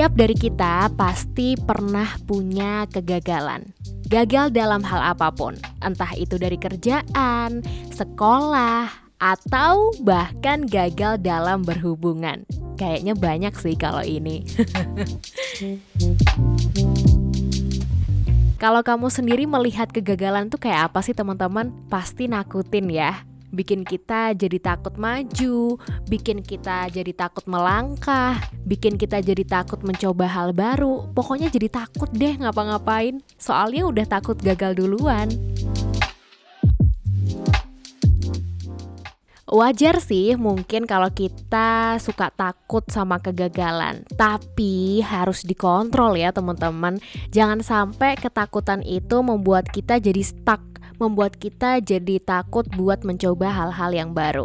Setiap dari kita pasti pernah punya kegagalan. Gagal dalam hal apa pun, entah itu dari kerjaan, sekolah, atau bahkan gagal dalam berhubungan. Kayaknya banyak sih kalau ini. kalau kamu sendiri melihat kegagalan tuh kayak apa sih teman-teman? Pasti nakutin ya bikin kita jadi takut maju, bikin kita jadi takut melangkah, bikin kita jadi takut mencoba hal baru. Pokoknya jadi takut deh ngapa-ngapain, soalnya udah takut gagal duluan. Wajar sih mungkin kalau kita suka takut sama kegagalan, tapi harus dikontrol ya teman-teman. Jangan sampai ketakutan itu membuat kita jadi stuck membuat kita jadi takut buat mencoba hal-hal yang baru.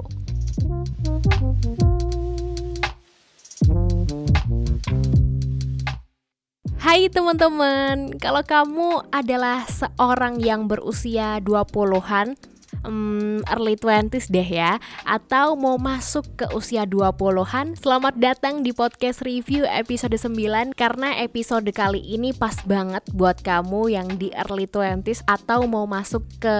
Hai teman-teman, kalau kamu adalah seorang yang berusia 20-an, um, early 20s deh ya. Atau mau masuk ke usia 20-an selamat datang di podcast review episode 9 karena episode kali ini pas banget buat kamu yang di early 20s atau mau masuk ke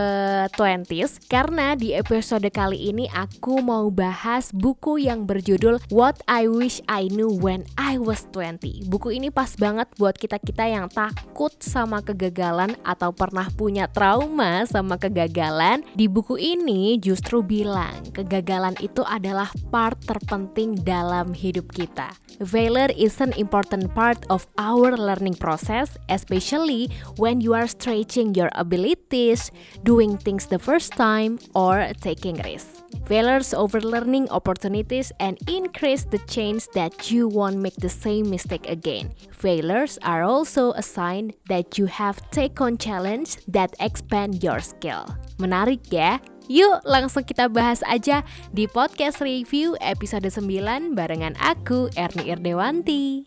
20s karena di episode kali ini aku mau bahas buku yang berjudul What I Wish I Knew When I Was 20 buku ini pas banget buat kita-kita yang takut sama kegagalan atau pernah punya trauma sama kegagalan. Di buku ini justru bilang kegagalan itu adalah part terpenting dalam hidup kita. Failure is an important part of our learning process, especially when you are stretching your abilities, doing things the first time, or taking risks. Failures over learning opportunities and increase the chance that you won't make the same mistake again. Failures are also a sign that you have taken challenge that expand your skill. Menarik ya? Yuk langsung kita bahas aja di podcast review episode 9 barengan aku Erni Irdewanti.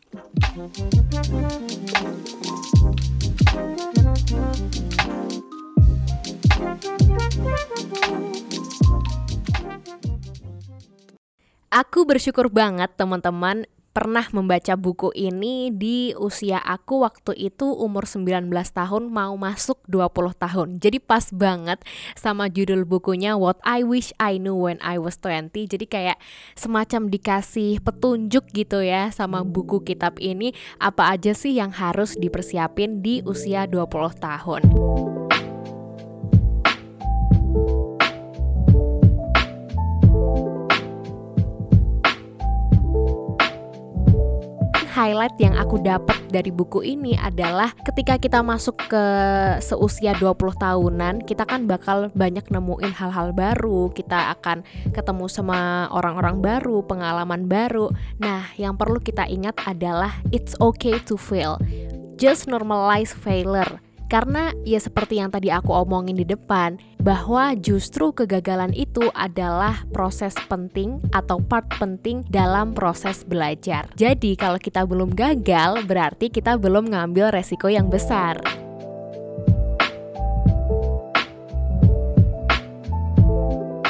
Aku bersyukur banget teman-teman pernah membaca buku ini di usia aku waktu itu umur 19 tahun mau masuk 20 tahun. Jadi pas banget sama judul bukunya What I Wish I Knew When I Was 20. Jadi kayak semacam dikasih petunjuk gitu ya sama buku kitab ini apa aja sih yang harus dipersiapin di usia 20 tahun. Highlight yang aku dapat dari buku ini adalah ketika kita masuk ke seusia 20 tahunan, kita kan bakal banyak nemuin hal-hal baru, kita akan ketemu sama orang-orang baru, pengalaman baru. Nah, yang perlu kita ingat adalah it's okay to fail. Just normalize failure karena ya seperti yang tadi aku omongin di depan, bahwa justru kegagalan itu adalah proses penting atau part penting dalam proses belajar. Jadi kalau kita belum gagal, berarti kita belum ngambil resiko yang besar.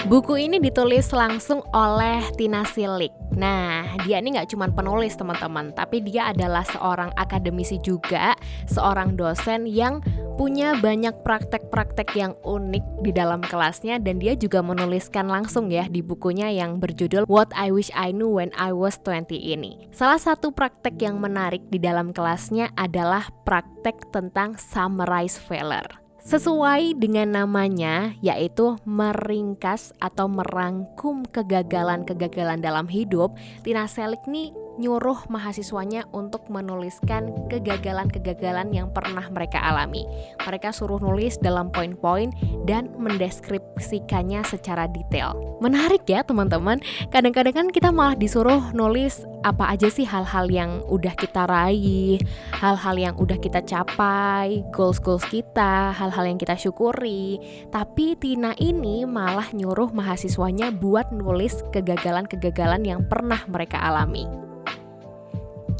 Buku ini ditulis langsung oleh Tina Silik. Nah, dia ini nggak cuma penulis teman-teman, tapi dia adalah seorang akademisi juga, seorang dosen yang punya banyak praktek-praktek yang unik di dalam kelasnya dan dia juga menuliskan langsung ya di bukunya yang berjudul What I Wish I Knew When I Was 20 ini. Salah satu praktek yang menarik di dalam kelasnya adalah praktek tentang summarize failure. Sesuai dengan namanya, yaitu meringkas atau merangkum kegagalan-kegagalan dalam hidup, Tina Selik nih nyuruh mahasiswanya untuk menuliskan kegagalan-kegagalan yang pernah mereka alami. Mereka suruh nulis dalam poin-poin dan mendeskripsikannya secara detail. Menarik ya teman-teman, kadang-kadang kan kita malah disuruh nulis apa aja sih hal-hal yang udah kita raih, hal-hal yang udah kita capai, goals-goals kita, hal-hal yang kita syukuri. Tapi Tina ini malah nyuruh mahasiswanya buat nulis kegagalan-kegagalan yang pernah mereka alami.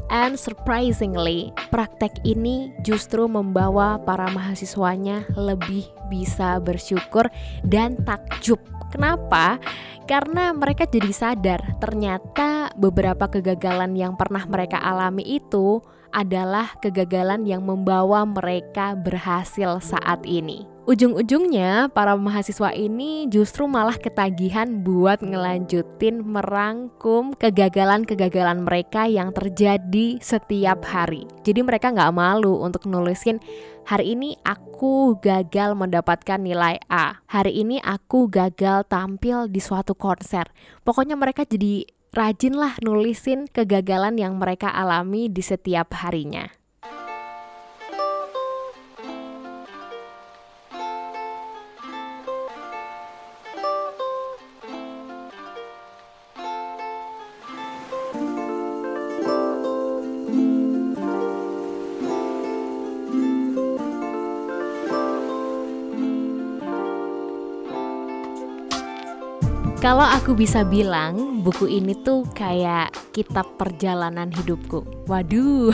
And surprisingly, praktek ini justru membawa para mahasiswanya lebih bisa bersyukur dan takjub. Kenapa? Karena mereka jadi sadar ternyata beberapa kegagalan yang pernah mereka alami itu adalah kegagalan yang membawa mereka berhasil saat ini. Ujung-ujungnya, para mahasiswa ini justru malah ketagihan buat ngelanjutin merangkum kegagalan-kegagalan mereka yang terjadi setiap hari. Jadi mereka nggak malu untuk nulisin hari ini aku gagal mendapatkan nilai A. Hari ini aku gagal tampil di suatu konser. Pokoknya mereka jadi rajin lah nulisin kegagalan yang mereka alami di setiap harinya. Kalau aku bisa bilang, buku ini tuh kayak kitab perjalanan hidupku. Waduh,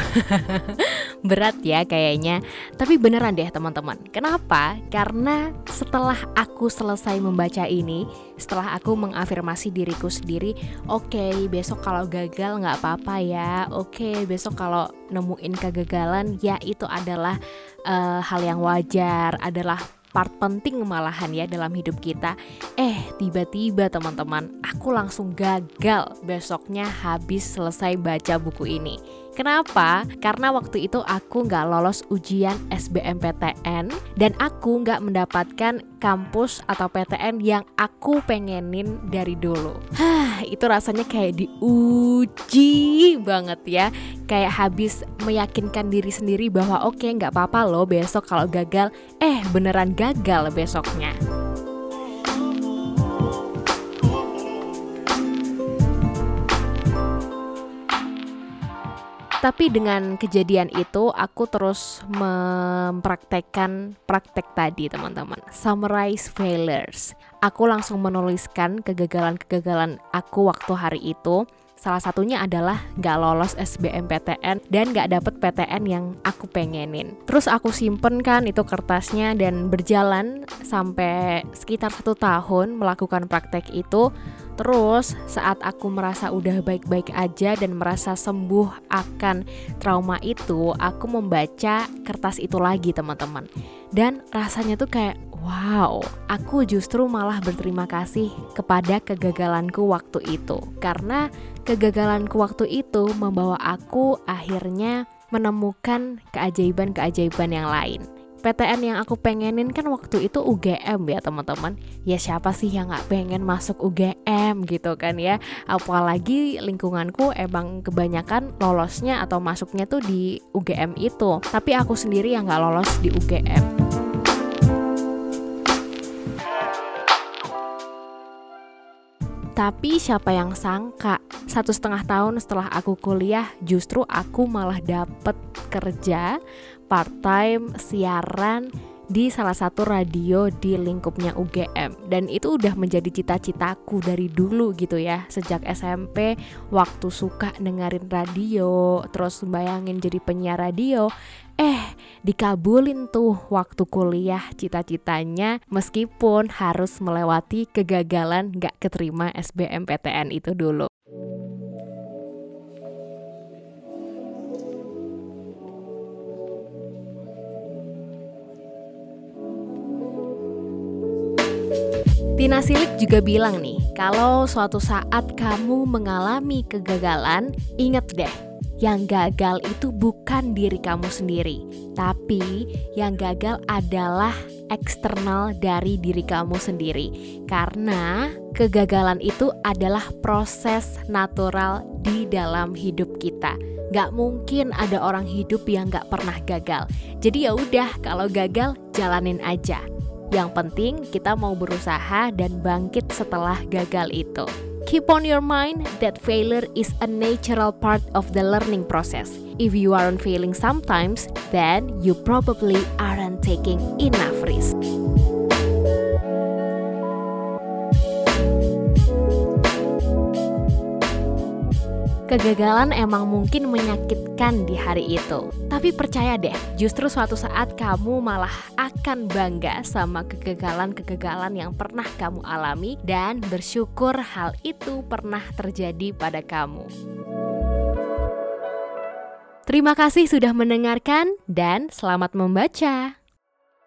berat ya kayaknya. Tapi beneran deh teman-teman. Kenapa? Karena setelah aku selesai membaca ini, setelah aku mengafirmasi diriku sendiri, oke okay, besok kalau gagal nggak apa-apa ya. Oke okay, besok kalau nemuin kegagalan, ya itu adalah uh, hal yang wajar, adalah part penting malahan ya dalam hidup kita. Eh, tiba-tiba teman-teman, aku langsung gagal besoknya habis selesai baca buku ini. Kenapa? Karena waktu itu aku nggak lolos ujian SBMPTN dan aku nggak mendapatkan kampus atau PTN yang aku pengenin dari dulu. Hah, itu rasanya kayak diuji banget ya. Kayak habis meyakinkan diri sendiri bahwa oke okay, nggak apa-apa loh besok kalau gagal. Eh beneran gagal besoknya. Tapi dengan kejadian itu aku terus mempraktekkan praktek tadi teman-teman Summarize failures Aku langsung menuliskan kegagalan-kegagalan aku waktu hari itu Salah satunya adalah gak lolos SBMPTN dan gak dapet PTN yang aku pengenin. Terus aku simpen kan itu kertasnya dan berjalan sampai sekitar satu tahun melakukan praktek itu. Terus saat aku merasa udah baik-baik aja dan merasa sembuh akan trauma itu, aku membaca kertas itu lagi teman-teman. Dan rasanya tuh kayak Wow, aku justru malah berterima kasih kepada kegagalanku waktu itu karena kegagalanku waktu itu membawa aku akhirnya menemukan keajaiban-keajaiban yang lain. PTN yang aku pengenin kan waktu itu UGM ya teman-teman. Ya siapa sih yang gak pengen masuk UGM gitu kan ya? Apalagi lingkunganku emang kebanyakan lolosnya atau masuknya tuh di UGM itu. Tapi aku sendiri yang gak lolos di UGM Tapi siapa yang sangka satu setengah tahun setelah aku kuliah justru aku malah dapet kerja part time siaran di salah satu radio di lingkupnya UGM dan itu udah menjadi cita-citaku dari dulu gitu ya sejak SMP waktu suka dengerin radio terus bayangin jadi penyiar radio. Eh dikabulin tuh waktu kuliah cita-citanya meskipun harus melewati kegagalan gak keterima SBMPTN itu dulu Tina Silik juga bilang nih, kalau suatu saat kamu mengalami kegagalan, ingat deh, yang gagal itu bukan diri kamu sendiri, tapi yang gagal adalah eksternal dari diri kamu sendiri. Karena kegagalan itu adalah proses natural di dalam hidup kita. Gak mungkin ada orang hidup yang gak pernah gagal. Jadi ya udah, kalau gagal jalanin aja yang penting kita mau berusaha dan bangkit setelah gagal itu. Keep on your mind that failure is a natural part of the learning process. If you aren't failing sometimes, then you probably aren't taking enough risk. Kegagalan emang mungkin menyakitkan di hari itu. Tapi percaya deh, justru suatu saat kamu malah akan bangga sama kegagalan-kegagalan yang pernah kamu alami dan bersyukur hal itu pernah terjadi pada kamu. Terima kasih sudah mendengarkan dan selamat membaca.